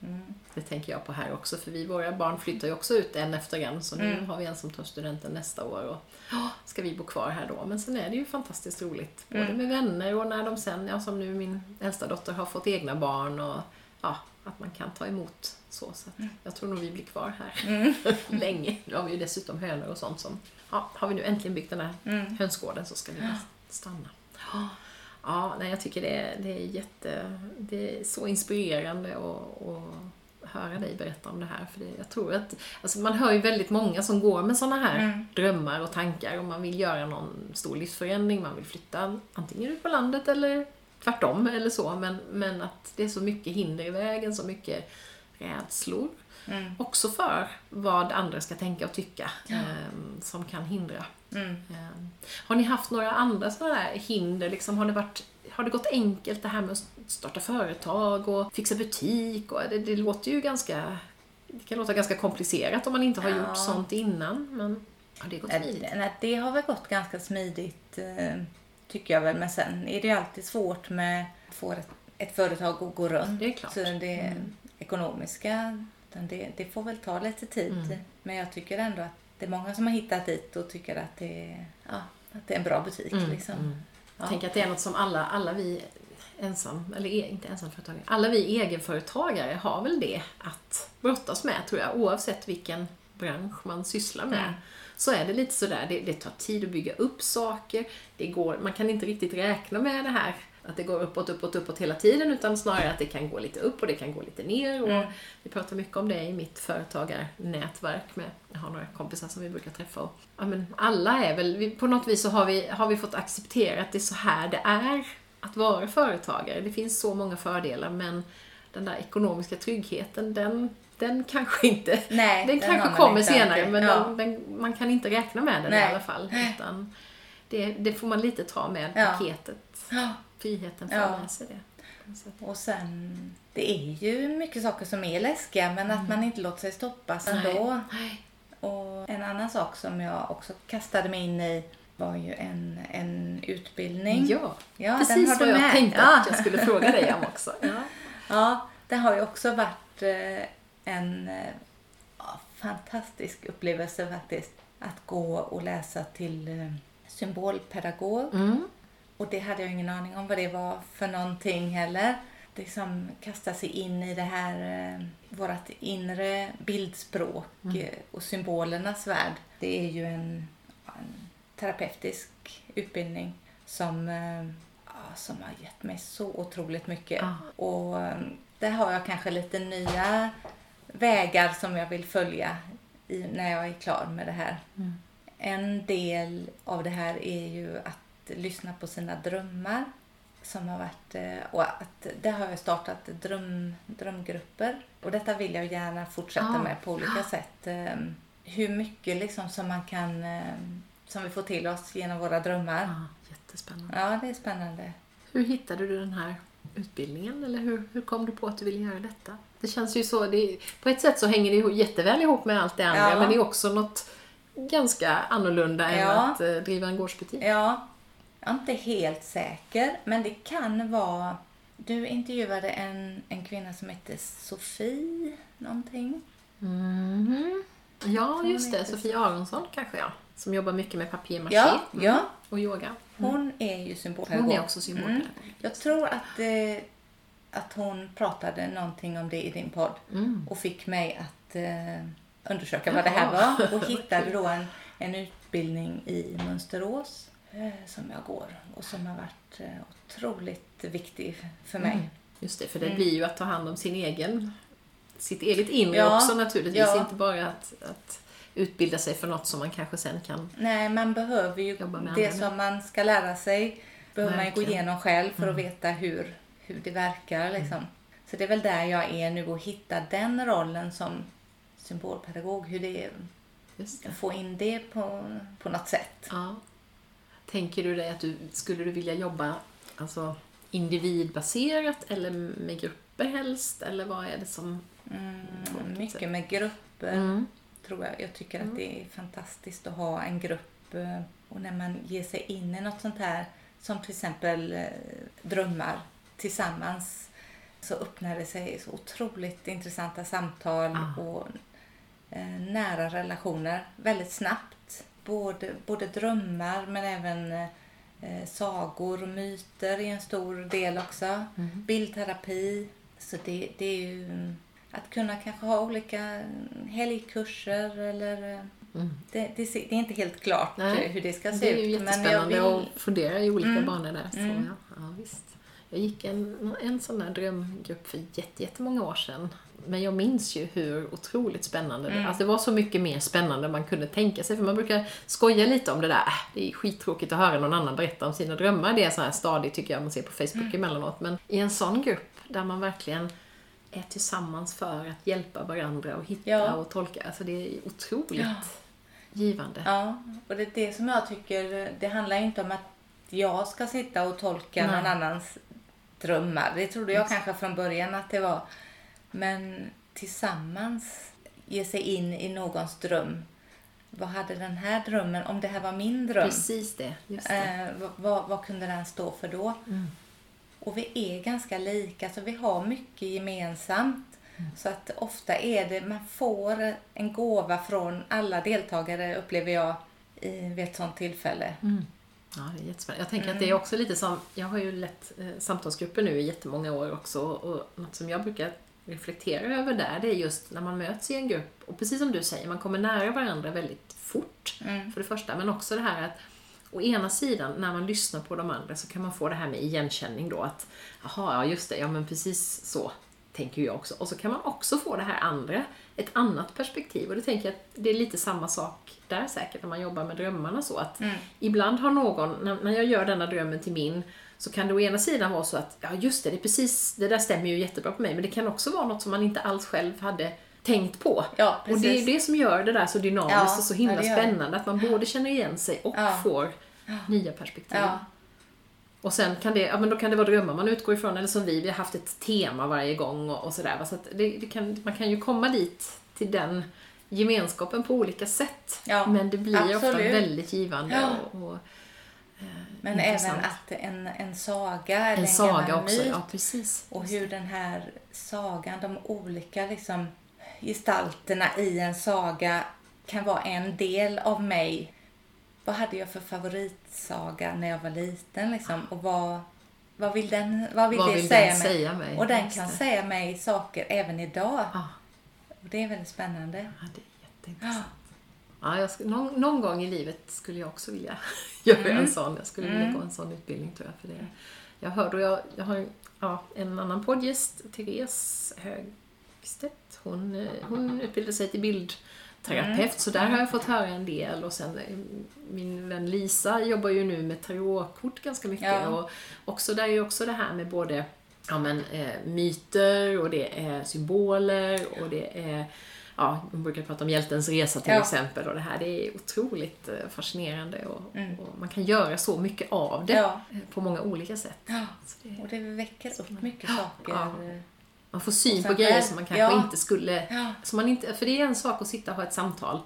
det. mm, det tänker jag på här också, för vi, våra barn flyttar ju också ut en efter en. Så nu Mm. har vi en som tar studenten nästa år och ja, ska vi bo kvar här då. Men sen är det ju fantastiskt roligt, både Mm. med vänner och när de sen, ja som nu min äldsta dotter har fått egna barn och ja, att man kan ta emot så. Så att jag tror nog vi blir kvar här mm, länge. Nu har vi ju dessutom hönor och sånt som... Ja, har vi nu äntligen byggt den här mm. hönsgården så ska vi bara stanna. Ja, Ja, nej, jag tycker det är, det är jätte... Det är så inspirerande att, att höra dig berätta om det här. För det, jag tror att... Alltså man hör ju väldigt många som går med såna här Mm. drömmar och tankar och man vill göra någon stor livsförändring. Man vill flytta antingen ut på landet eller tvärtom eller så. Men, men att det är så mycket hinder i vägen, så mycket rädslor. Mm. Också för vad andra ska tänka och tycka Ja. ehm, som kan hindra. Mm. Ehm, Har ni haft några andra sådana där hinder? Liksom, har, det varit, har det gått enkelt det här med att starta företag och fixa butik? Och det, det låter ju ganska... Det kan låta ganska komplicerat om man inte har Ja. gjort sånt innan. Men har det gått smidigt? Nej, det har väl gått ganska smidigt eh, tycker jag väl. Men sen är det ju alltid svårt med att få ett, företag att gå runt. Det är klart. Så det Mm. ekonomiska, det, det får väl ta lite tid. Mm. Men jag tycker ändå att det är många som har hittat dit och tycker att det är, ja, att det är en bra butik. Mm, Liksom. mm. Ja. Tänk att det är något som alla, alla vi ensam, eller e- inte ensamföretagare, alla vi egenföretagare har väl det att brottas med tror jag, oavsett vilken bransch man sysslar med. Mm. Så är det lite sådär, det, det tar tid att bygga upp saker, det går, man kan inte riktigt räkna med det här att det går uppåt, uppåt, uppåt hela tiden utan snarare att det kan gå lite upp och det kan gå lite ner. Och Mm. Vi pratar mycket om det i mitt företagarnätverk med, jag har några kompisar som vi brukar träffa och, ja, men alla är väl, vi, på något vis så har vi, har vi fått acceptera att det är så här det är att vara företagare. Det finns så många fördelar men den där ekonomiska tryggheten den, den kanske inte, Nej, den, den kanske kommer senare men Ja. den, den, man kan inte räkna med den i Nej. alla fall. Utan det, det får man lite ta med Ja. paketet. Ja. Friheten för Ja. med sig det. Och sen, det är ju mycket saker som är läskiga men att man inte låter sig stoppas ändå. Mm. Nej. Och en annan sak som jag också kastade mig in i var ju en, en utbildning. Ja, Ja, precis vad jag med. tänkte Ja. att jag skulle fråga dig om också. Ja. Ja, det har ju också varit eh, en eh, ja, fantastisk upplevelse faktiskt. Att gå och läsa till eh, symbolpedagog. Mm. Och det hade jag ingen aning om vad det var för någonting heller. Liksom kastar sig in i det här, eh, vårt inre bildspråk eh, och symbolernas värld. Det är ju en, en terapeutisk utbildning som, eh, som har gett mig så otroligt mycket. Ja. Och eh, där har jag kanske lite nya vägar som jag vill följa i, när jag är klar med det här. Mm. En del av det här är ju att lyssna på sina drömmar. Som har varit, eh, och att där har jag startat dröm, drömgrupper. Och detta vill jag gärna fortsätta Ah. med på olika sätt. Eh, Hur mycket liksom som man kan, eh, som vi får till oss genom våra drömmar. Ja, jättespännande. Ja, det är spännande. Hur hittade du den här utbildningen? Eller hur, hur kom du på att du ville göra detta? Det känns ju så, det, på ett sätt så hänger det jätteväl ihop med allt det andra, Ja. men det är också något ganska annorlunda än Ja. att eh, driva en gårdsbutik. Ja, jag är inte helt säker, men det kan vara... Du intervjuade en, en kvinna som hette Sofie någonting. Mhm. Ja, just det. Sofie Aronsson kanske ja. Som jobbar mycket med papier-maché Ja, Mm. ja. och yoga. Hon är ju symbolpedagog. Hon är också symbolpedagog. Mm. Jag tror att, eh, att hon pratade någonting om det i din podd Mm. och fick mig att eh, undersöka vad det här var och hittade då en, en utbildning i Mönsterås som jag går och som har varit eh, otroligt viktig för mig. Mm. Just det, för det Mm. blir ju att ta hand om sin egen, sitt eget inre Ja, också naturligtvis. ja. Inte bara att, att utbilda sig för något som man kanske sen kan... Nej, man behöver ju det som man ska lära sig behöver man ju gå Verkligen. Mm. igenom själv för att veta hur, hur det verkar. Liksom. Så det är väl där jag är nu och hitta den rollen som symbolpedagog. Hur det är, det. få in det på, på något sätt. Ja. Tänker du dig att du skulle du vilja jobba alltså, individbaserat eller med grupper helst? Eller vad är det som... Mm, mycket med grupper Mm. tror jag. Jag tycker att det är fantastiskt att ha en grupp eh, och när man ger sig in i något sånt här som till exempel eh, drömmar tillsammans så öppnar det sig så otroligt intressanta samtal Ah. och eh, nära relationer väldigt snabbt. Både, både drömmar men även eh, sagor och myter är en stor del också. Mm. Bildterapi. Så det, det är ju mm, att kunna kanske ha olika mm, helgkurser eller eh, Mm. det, det, det är inte helt klart Nej, hur det ska se Det är ju ut. Men jag jättespännande vill... att fundera i olika Mm. banor där. Så, Mm. ja, ja, visst. Jag gick en, en sån där drömgrupp för jätte, jättemånga år sedan. Men jag minns ju hur otroligt spännande det Mm. Alltså det var så mycket mer spännande än man kunde tänka sig. För man brukar skoja lite om det där. Äh, det är skittråkigt att höra någon annan berätta om sina drömmar. Det är så här stadigt tycker jag man ser på Facebook Mm. emellanåt. Men i en sån grupp där man verkligen är tillsammans för att hjälpa varandra och hitta Ja. och tolka. Alltså det är otroligt Ja. givande. Ja, och det är det som jag tycker, det handlar inte om att jag ska sitta och tolka Nej. någon annans drömmar. Det trodde jag Just. kanske från början att det var. Men tillsammans ge sig in i någons dröm. Vad hade den här drömmen, om det här var min dröm, Precis det. Just det. eh, vad, vad, kunde den stå för då? Mm. Och vi är ganska lika, så vi har mycket gemensamt. Så att ofta är det, man får en gåva från alla deltagare upplever jag i, vid ett sånt tillfälle. Mm. Ja, det är jättespännande. Jag tänker att det är också lite som, jag har ju lett eh, samtalsgrupper nu i jättemånga år också och något som jag brukar reflektera över där, det är just när man möts i en grupp. Och precis som du säger, man kommer nära varandra väldigt fort Mm. för det första, men också det här att Å ena sidan, när man lyssnar på de andra så kan man få det här med igenkänning då att Jaha, ja just det, ja men precis så tänker jag också. Och så kan man också få det här andra, ett annat perspektiv. Och det tänker jag att det är lite samma sak där säkert när man jobbar med drömmarna så att Mm. ibland har någon, när, jag gör denna drömmen till min, så kan det å ena sidan vara så att, ja just det, det är precis, det där stämmer ju jättebra på mig, men det kan också vara något som man inte alls själv hade tänkt på. Ja, Och det är det som gör det där så dynamiskt Ja, och så himla spännande, att man både känner igen sig och Ja. får nya perspektiv. Och sen kan det, ja, men då kan det vara drömmar man utgår ifrån, eller som vi, vi har haft ett tema varje gång och, och sådär. Så att det, det kan, man kan ju komma dit, till den gemenskapen på olika sätt. Ja, men det blir ofta absolut. väldigt givande. Ja. Och, och, eh, Men intressant. även att en, en saga eller En en, saga också, myt ja precis. och hur den här sagan, de olika liksom gestalterna i en saga kan vara en del av mig. Vad hade jag för favoritsaga när jag var liten liksom? Och vad, vad vill, den, vad vill Vad det vill säga den mig? säga mig? Och den kan säga mig saker även idag. Ja, Och det är väldigt spännande. ja, det är jätteintressant. Ja, jag skulle, någon, någon gång i livet skulle jag också vilja göra Mm. en sån. Jag skulle vilja gå en sån utbildning tror jag. För det. Jag hörde, och jag, jag har ja, en annan poddgäst, Therese Högstedt. Hon, eh, hon utbildade sig till bildterapeut, Mm. så där har jag fått höra en del. Och sen eh, min vän Lisa jobbar ju nu med tarotkort ganska mycket. Ja. Och också där är ju också det här med både ja, men, eh, myter och det är symboler och det är Ja, man brukar prata om hjältens resa till Ja. exempel och det här. Det är otroligt eh, fascinerande och, Mm. och man kan göra så mycket av det Ja. på många olika sätt. Ja. Det, Och det väcker upp mycket saker. Man får syn på grejer som man kanske Ja. inte skulle... Ja. Som man inte, för det är en sak att sitta och ha ett samtal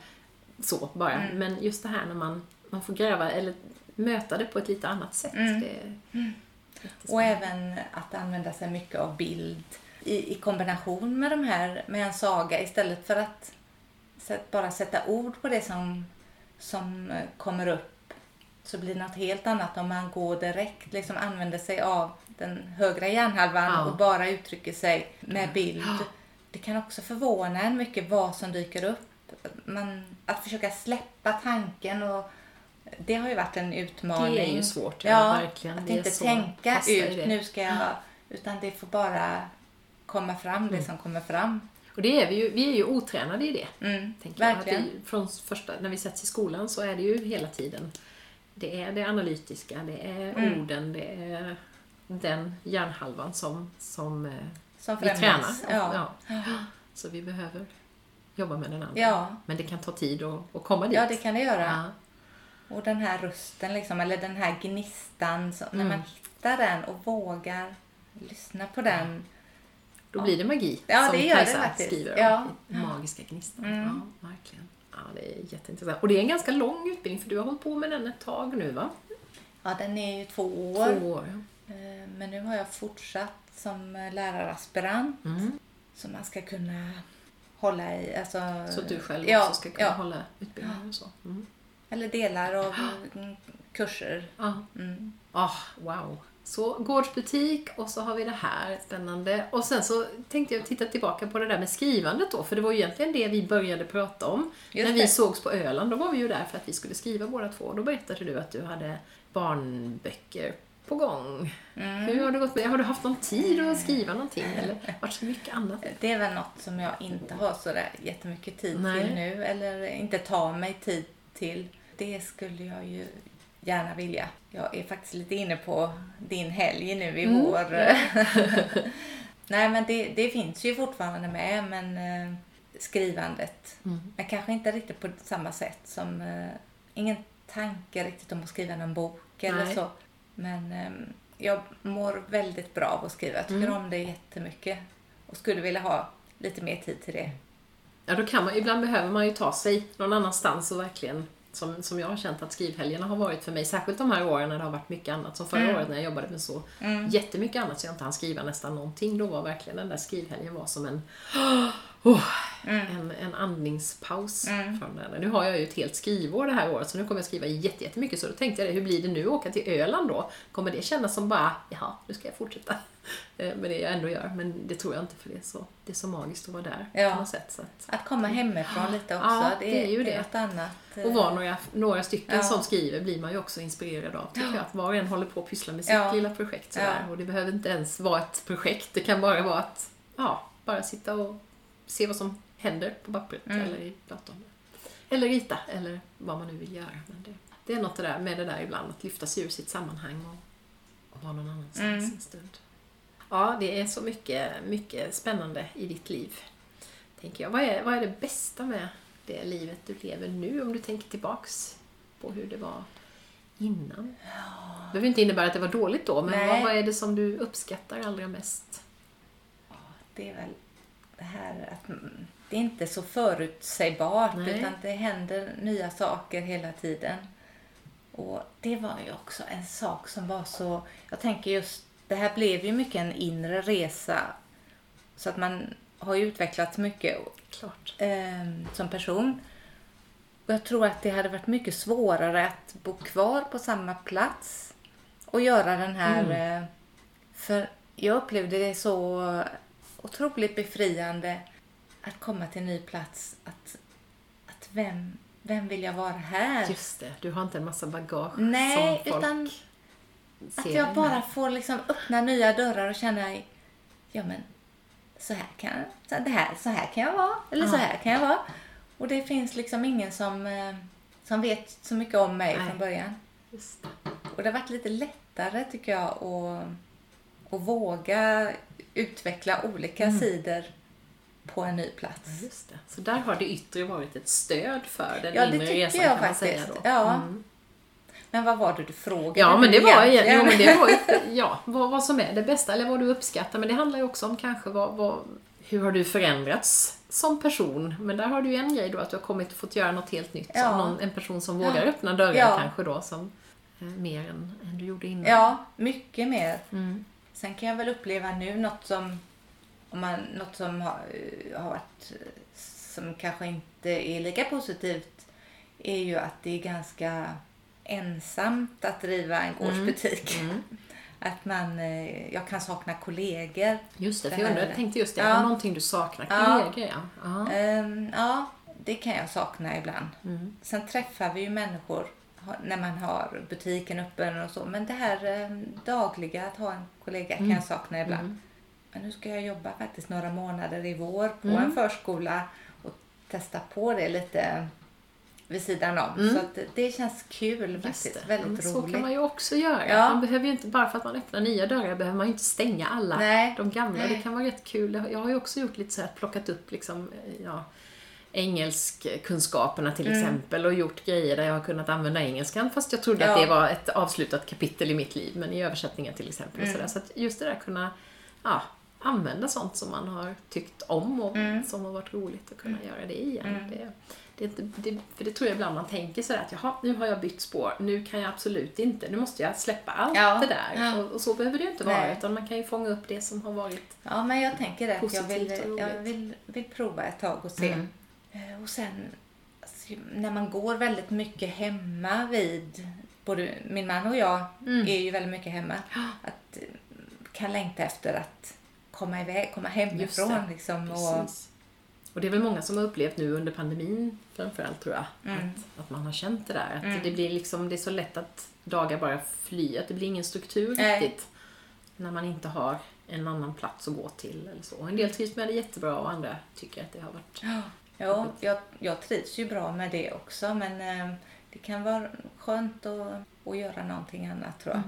så bara, Mm. men just det här när man, man får gräva eller möta det på ett lite annat sätt. Mm. Det jättespännande. Och även att använda sig mycket av bild i, i kombination med de här, med en saga istället för att sätt, bara sätta ord på det som, som eh, kommer upp så blir det något helt annat om man går direkt, liksom använder sig av den högra hjärnhalvan Ja. och bara uttrycker sig med bild. Det kan också förvåna en mycket vad som dyker upp. Man, att försöka släppa tanken och det har ju varit en utmaning. Det är ju svårt, ja, Ja, verkligen. att inte tänka ut, nu ska jag, utan det får bara komma fram, Mm. det som kommer fram. Och det är vi, ju, vi är ju otränade i det. Mm, Tänker jag. Att verkligen. vi, från första, när vi sätts i skolan så är det ju hela tiden det är det analytiska, det är Mm. orden, det är den hjärnhalvan som, som eh, Som vi tränar. Ja. Ja. Så vi behöver jobba med den andra. Ja. Men det kan ta tid att, att komma dit. ja, det kan det göra. Ja. Och den här rösten, liksom, eller den här gnistan, så, när Mm. man hittar den och vågar lyssna på den. Då blir det magi, Ja, som det gör det Kajsa faktiskt. skriver. Ja. Magiska gnistan. Mm. Ja, verkligen. Ja, det är jätteintressant. Och det är en ganska lång utbildning, för du har hållit på med den ett tag nu, va? Ja, den är ju två år. Två år. ja. Eh, Men nu har jag fortsatt som läraraspirant. Mm. Så man ska kunna hålla i, alltså, Så du själv ja, också ska kunna ja, hålla utbildningen och så. Mm. Eller delar av mm, kurser. Mm. Ah, wow. Så gårdsbutik och så har vi det här, spännande. Och sen så tänkte jag titta tillbaka på det där med skrivandet då, för det var ju egentligen det vi började prata om. Just När vi det. sågs på Öland, då var vi ju där för att vi skulle skriva båda två. Då berättade du att du hade barnböcker på gång. Mm. Hur har det gått med Har du haft någon tid att skriva någonting eller varit så mycket annat? Det är väl något som jag inte har så där jättemycket tid Nej. till nu. Eller inte tar mig tid till. Det skulle jag ju gärna vilja. Jag är faktiskt lite inne på din helg nu i Mm, vår. Nej men det, det finns ju fortfarande med men eh, skrivandet. Mm. Men kanske inte riktigt på samma sätt som... Eh, ingen tanke riktigt om att skriva någon bok eller Nej. så. Men eh, jag mår väldigt bra av att skriva. Jag tycker Mm. om det jättemycket. Och skulle vilja ha lite mer tid till det. Ja, då kan man, ibland behöver man ju ta sig någon annanstans och verkligen som, som jag har känt att skrivhelgerna har varit för mig, särskilt de här åren när det har varit mycket annat. Som förra Mm. året när jag jobbade med så Mm. jättemycket annat så jag inte hann skriva nästan någonting. Då var verkligen den där skrivhelgen var som en oh, Mm. en, en andningspaus Mm. från det. Nu har jag ju ett helt skrivår det här året så nu kommer jag skriva jätte- jättemycket så då tänkte jag det, hur blir det nu att åka till Öland då? Kommer det kännas som bara, jaha, nu ska jag fortsätta eh, med det jag ändå gör. Men det tror jag inte för det är så, det är så magiskt att vara där Ja. på något sätt. Så att, Att komma hemifrån lite också, Ja, det, det är ju det ett annat. eh, och vara några, några stycken Ja. som skriver blir man ju också inspirerad av. Tycker jag. Att var och en håller på att pyssla med sitt Ja. lilla projekt sådär. Och det behöver inte ens vara ett projekt. Det kan bara vara att ja, bara sitta och se vad som händer på pappret Mm. eller i datorn. Eller rita eller vad man nu vill göra. Men det, det är något det där med det där ibland, att lyfta sig ur sitt sammanhang och, och vara någon annanstans Mm. en stund. Ja, det är så mycket, mycket spännande i ditt liv. Tänker jag. Vad, är, vad är det bästa med det livet du lever nu om du tänker tillbaks på hur det var innan? Det behöver inte innebära att det var dåligt då, men vad, vad är det som du uppskattar allra mest? Det är väl här att mm, det är inte så förutsägbart Nej. utan det händer nya saker hela tiden. Och det var ju också en sak som var så, jag tänker just, det här blev ju mycket en inre resa. Så att man har ju utvecklats mycket ehm, som person. Och jag tror att det hade varit mycket svårare att bo kvar på samma plats och göra den här... eh, För jag upplevde det så otroligt befriande att komma till en ny plats. Att, att vem, vem vill jag vara här? Just det, du har inte en massa bagage Nej, som folk utan att jag bara får liksom öppna nya dörrar och känna ja men så här kan, så det här, så här kan jag vara. Eller så Ja. här kan jag vara. Och det finns liksom ingen som, eh, som vet så mycket om mig Nej. från början. Just det. Och det har varit lite lättare tycker jag att, att våga utveckla olika Mm. sidor på en ny plats. Ja, Just det. Så där har det yttre varit ett stöd för den Ja, inre resan kan man säga faktiskt. då. Ja. Mm. Men vad var det du frågade? Ja, men det var, egentligen? jo, men det var ja, vad, vad som är det bästa eller vad du uppskattar. Men det handlar ju också om kanske vad, vad, hur har du förändrats som person. Men där har du ju en grej då, att du har kommit och fått göra något helt nytt. Ja. Som någon, en person som vågar öppna dörrar Ja. kanske då, som eh, mer än, än du gjorde innan. Ja, mycket mer. Mm. Sen kan jag väl uppleva nu något som, om man, något som har, har varit, eh, som kanske inte är lika positivt, är ju att det är ganska ensamt att driva en gårdsbutik. Mm. Att man, eh, jag kan sakna kollegor. Just det, för jag undrar, jag tänkte just det, Ja. någonting du saknar? Kollegor, ja. ja. Ehm, ja, det kan jag sakna ibland. Mm. Sen träffar vi ju människor när man har butiken öppen och så. Men det här eh, dagliga, att ha en kollega, kan jag sakna ibland. Mm. Men nu ska jag jobba faktiskt några månader i vår på Mm. en förskola och testa på det lite vid sidan om. Mm. Så det- det känns kul Just faktiskt. det. Väldigt men så roligt. kan man ju också göra. Ja. Man behöver ju inte, bara för att man öppnar nya dörrar behöver man ju inte stänga alla Nej. de gamla. Nej. Det kan vara rätt kul. Jag har ju också gjort lite så här, plockat upp liksom, eh, ja, engelskkunskaperna till Mm. exempel och gjort grejer där jag har kunnat använda engelskan fast jag trodde Ja. att det var ett avslutat kapitel i mitt liv, men i översättningar till exempel. Och Mm. sådär. Så att just det där kunna ja, använda sånt som man har tyckt om och Mm. som har varit roligt att kunna göra det igen. Mm. Det, det, det, för det tror jag ibland man tänker sådär att jaha, nu har jag bytt spår, nu kan jag absolut inte, nu måste jag släppa allt Ja. det där. Ja. Och, och så behöver det ju inte vara, Nej. utan man kan ju fånga upp det som har varit Ja, men jag tänker det. att Jag vill, Positivt och jag vill, vill prova ett tag och se. Eh, Och sen alltså, när man går väldigt mycket hemma vid, både min man och jag Mm. är ju väldigt mycket hemma. Att eh, kan längta efter att komma iväg, komma hemifrån liksom. Och. Och det är väl många som har upplevt nu under pandemin framförallt tror jag. Mm. Att, att man har känt det där. Att Mm. det blir liksom, det är så lätt att dagar bara flyr. Att det blir ingen struktur Nej. riktigt. När man inte har en annan plats att gå till eller så. En del trivs med det jättebra och andra tycker att det har varit... ja, jag, jag trivs ju bra med det också men eh, det kan vara skönt att, att göra någonting annat tror jag.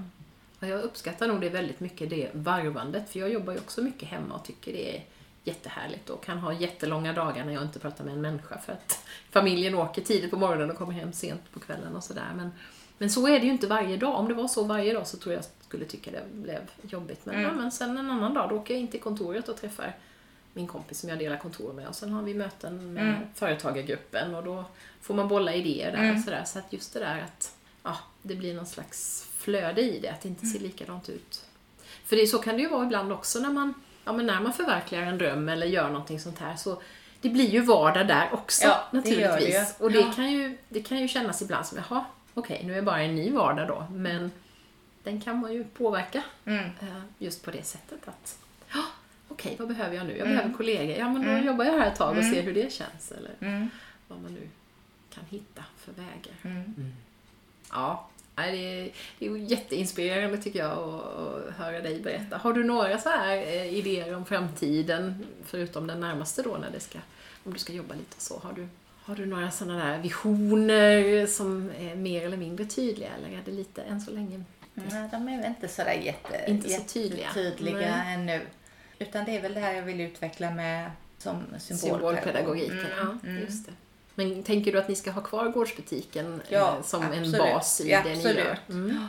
Ja, jag uppskattar nog det väldigt mycket, det varvandet. För jag jobbar ju också mycket hemma och tycker det är jättehärligt och kan ha jättelånga dagar när jag inte pratar med en människa för att familjen åker tidigt på morgonen och kommer hem sent på kvällen och sådär. Men, men så är det ju inte varje dag. Om det var så varje dag så tror jag jag skulle tycka det blev jobbigt. Men, Mm. ja, men sen en annan dag, då åker jag in till kontoret och träffar min kompis som jag delar kontor med och sen har vi möten med Mm. företagargruppen och då får man bolla idéer där Mm. och sådär. Så att just det där att ja, det blir någon slags flöde i det, att det inte ser likadant ut. För det, så kan det ju vara ibland också när man, ja, men när man förverkligar en dröm eller gör någonting sånt här så det blir ju vardag där också Ja, det gör det naturligtvis. ju. Och det Ja. kan, ju, det kan ju kännas ibland som, jaha, okej, nu är det bara en ny vardag då. Men den kan man ju påverka Mm. eh, just på det sättet att, okej, vad behöver jag nu? Jag Mm. behöver kollegor. Ja, men då Mm. jobbar jag här ett tag och Mm. ser hur det känns. Eller Mm. vad man nu kan hitta för vägar. Mm. Ja, det är, jätteinspirerande tycker jag att, höra dig berätta. Har du några så här eh, idéer om framtiden, förutom den närmaste då, när det ska, om du ska jobba lite så? Har du, har du några sådana där visioner som är mer eller mindre tydliga, eller är det lite än så länge? Nej, de är väl inte sådär jätte, Inte så tydliga. jättetydliga Nej. ännu. Utan det är väl det här jag vill utveckla med som symbolpedagogik. Symbolpedagogiken, Mm, ja, mm. just det. Men tänker du att ni ska ha kvar gårdsbutiken Ja, eh, som en absolut. bas i Ja, det ni gör? Mm.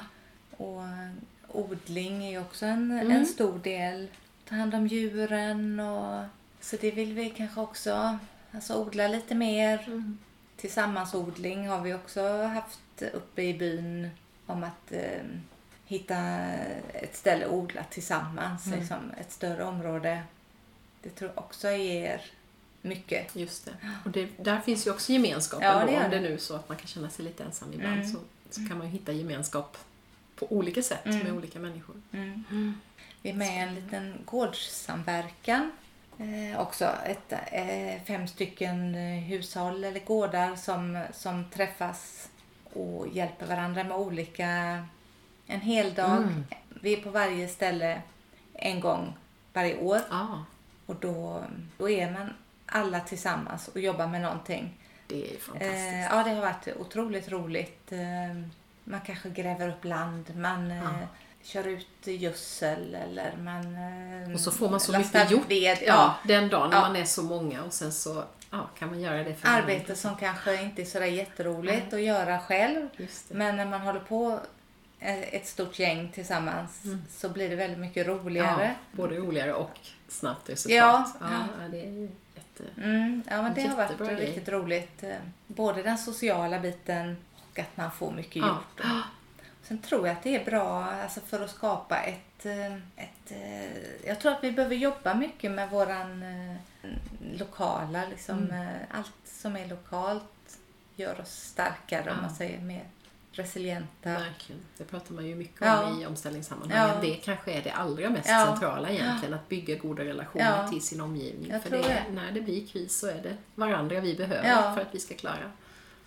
Och eh, odling är ju också en, Mm. en stor del. Ta hand om djuren och så det vill vi kanske också alltså odla lite mer. Mm. Tillsammansodling har vi också haft uppe i byn om att eh, hitta ett ställe att odla tillsammans, Mm. liksom ett större område. Det tror jag också ger mycket. Just det. Och det, där finns ju också gemenskapen Ja, det gör Om det det. är nu så att man kan känna sig lite ensam ibland Mm. så, så kan man ju hitta gemenskap på olika sätt Mm. med olika människor. Mm. Vi är med i en liten gårdssamverkan. Eh, också ett, eh, fem stycken eh, hushåll eller gårdar som, som träffas och hjälper varandra med olika, en hel dag. Mm. Vi är på varje ställe en gång varje år Ja, och då, då är man alla tillsammans och jobbar med någonting. det är fantastiskt. Eh, ja, det har varit otroligt roligt. Eh, man kanske gräver upp land, man eh, Ja. kör ut gödsel eller man eh, och så får man så mycket gjort ja, Ja, den dagen när Ja. man är så många och sen så ja, kan man göra det för arbete som kanske inte är sådär jätteroligt att göra själv. Men när man håller på ett stort gäng tillsammans Mm. så blir det väldigt mycket Ja, roligare. både roligare och snabbt resultat. Ja. ja, ja, det är ju jätte... Mm, ja, men det har varit grej. riktigt roligt. eh, Både den sociala biten och att man får mycket Ja. gjort. Sen tror jag att det är bra alltså för att skapa ett, eh, ett... eh, Jag tror att vi behöver jobba mycket med våran eh, lokala, liksom, Mm. eh, allt som är lokalt gör oss starkare om Ja. man säger mer resilienta. Verkligen. Det pratar man ju mycket Ja. om i omställningssammanhang. Ja. Det kanske är det allra mest Ja. centrala egentligen. Att bygga goda relationer Ja. till sin omgivning. Jag för det, det. när det blir kris så är det varandra vi behöver Ja. för att vi ska klara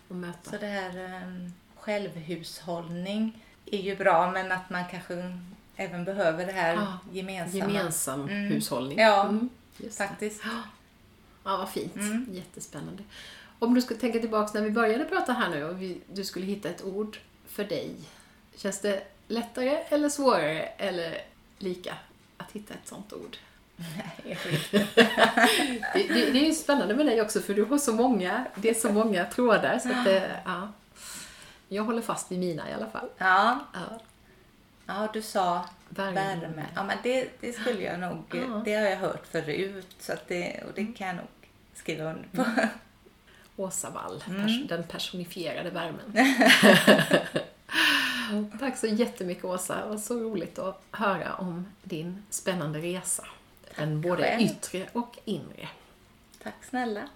att möta. Så det här eh, självhushållning är ju bra men att man kanske även behöver det här Ja. gemensamma. Gemensam Mm. hushållning. Ja. Mm, just det. Faktiskt. Ja, vad fint. Mm. Jättespännande. Om du skulle tänka tillbaka när vi började prata här nu och vi, du skulle hitta ett ord för dig. Känns det lättare eller svårare eller lika att hitta ett sånt ord? det, det, det är ju spännande med dig också för du har så många, det är så många trådar så att det, ja. Jag håller fast vid mina i alla fall. Ja, Ja. ja du sa Värme. värme. Ja, men det, det skulle jag nog, Ja. det har jag hört förut så att det, och det kan jag nog skriva under på. Åsa Wall, Mm. den personifierade värmen. Tack så jättemycket Åsa, det var så roligt att höra om din spännande resa. Den både själv. yttre och inre. Tack snälla.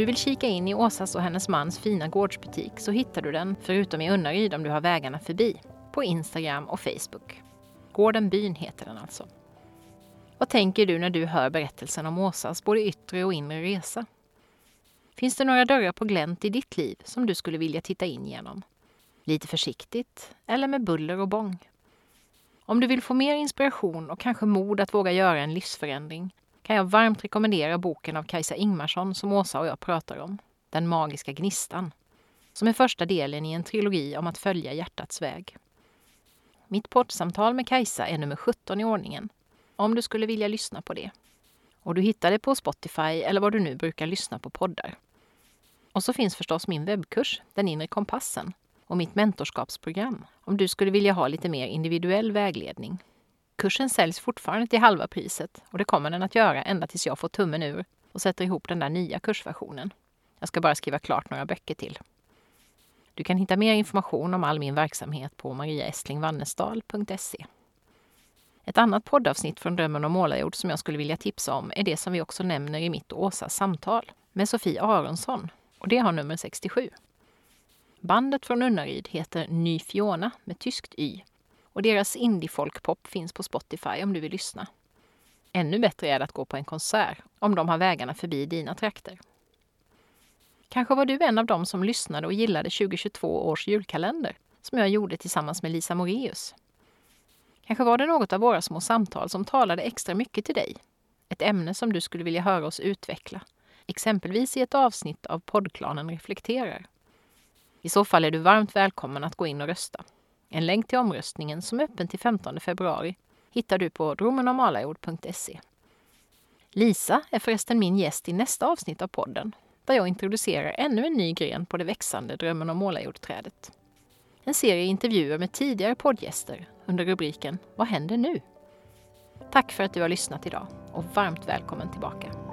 Du vill kika in i Åsas och hennes mans fina gårdsbutik så hittar du den, förutom i Unnaryd om du har vägarna förbi, på Instagram och Facebook. Gården Byn heter den alltså. Vad tänker du när du hör berättelsen om Åsas både yttre och inre resa? Finns det några dörrar på glänt i ditt liv som du skulle vilja titta in genom? Lite försiktigt eller med buller och bång? Om du vill få mer inspiration och kanske mod att våga göra en livsförändring kan jag varmt rekommendera boken av Kajsa Ingmarsson som Åsa och jag pratar om, Den magiska gnistan, som är första delen i en trilogi om att följa hjärtats väg. Mitt poddsamtal med Kajsa är nummer 17 i ordningen, om du skulle vilja lyssna på det. Och du hittar det på Spotify eller var du nu brukar lyssna på poddar. Och så finns förstås min webbkurs, Den inre kompassen, och mitt mentorskapsprogram om du skulle vilja ha lite mer individuell vägledning. Kursen säljs fortfarande till halva priset och det kommer den att göra ända tills jag får tummen ur och sätter ihop den där nya kursversionen. Jag ska bara skriva klart några böcker till. Du kan hitta mer information om all min verksamhet på mariaestlingvannestal.se. Ett annat poddavsnitt från Drömmen om målarjord som jag skulle vilja tipsa om är det som vi också nämner i mitt och Åsas samtal med Sofie Aronsson och det har nummer 67. Bandet från Unnaryd heter Ny Fiona med tyskt Y och deras indie-folkpop finns på Spotify om du vill lyssna. Ännu bättre är det att gå på en konsert om de har vägarna förbi dina trakter. Kanske var du en av dem som lyssnade och gillade 2022 års julkalender som jag gjorde tillsammans med Lisa Moreus. Kanske var det något av våra små samtal som talade extra mycket till dig. Ett ämne som du skulle vilja höra oss utveckla. Exempelvis i ett avsnitt av poddklanen Reflekterar. I så fall är du varmt välkommen att gå in och rösta. En länk till omröstningen som är öppen till 15 februari hittar du på romenormalajord.se. Lisa är förresten min gäst i nästa avsnitt av podden där jag introducerar ännu en ny gren på det växande Drömmen om målarjordträdet. En serie intervjuer med tidigare poddgäster under rubriken Vad händer nu? Tack för att du har lyssnat idag och varmt välkommen tillbaka.